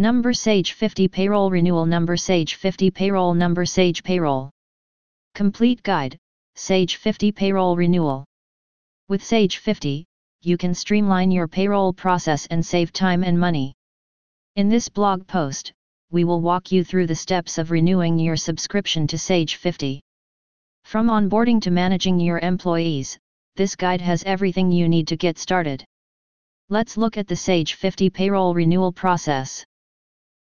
Number Sage 50 Payroll Renewal Number Sage 50 Payroll Number Sage Payroll Complete Guide, Sage 50 Payroll Renewal With Sage 50, you can streamline your payroll process and save time and money. In this blog post, we will walk you through the steps of renewing your subscription to Sage 50. From onboarding to managing your employees, this guide has everything you need to get started. Let's look at the Sage 50 payroll renewal process.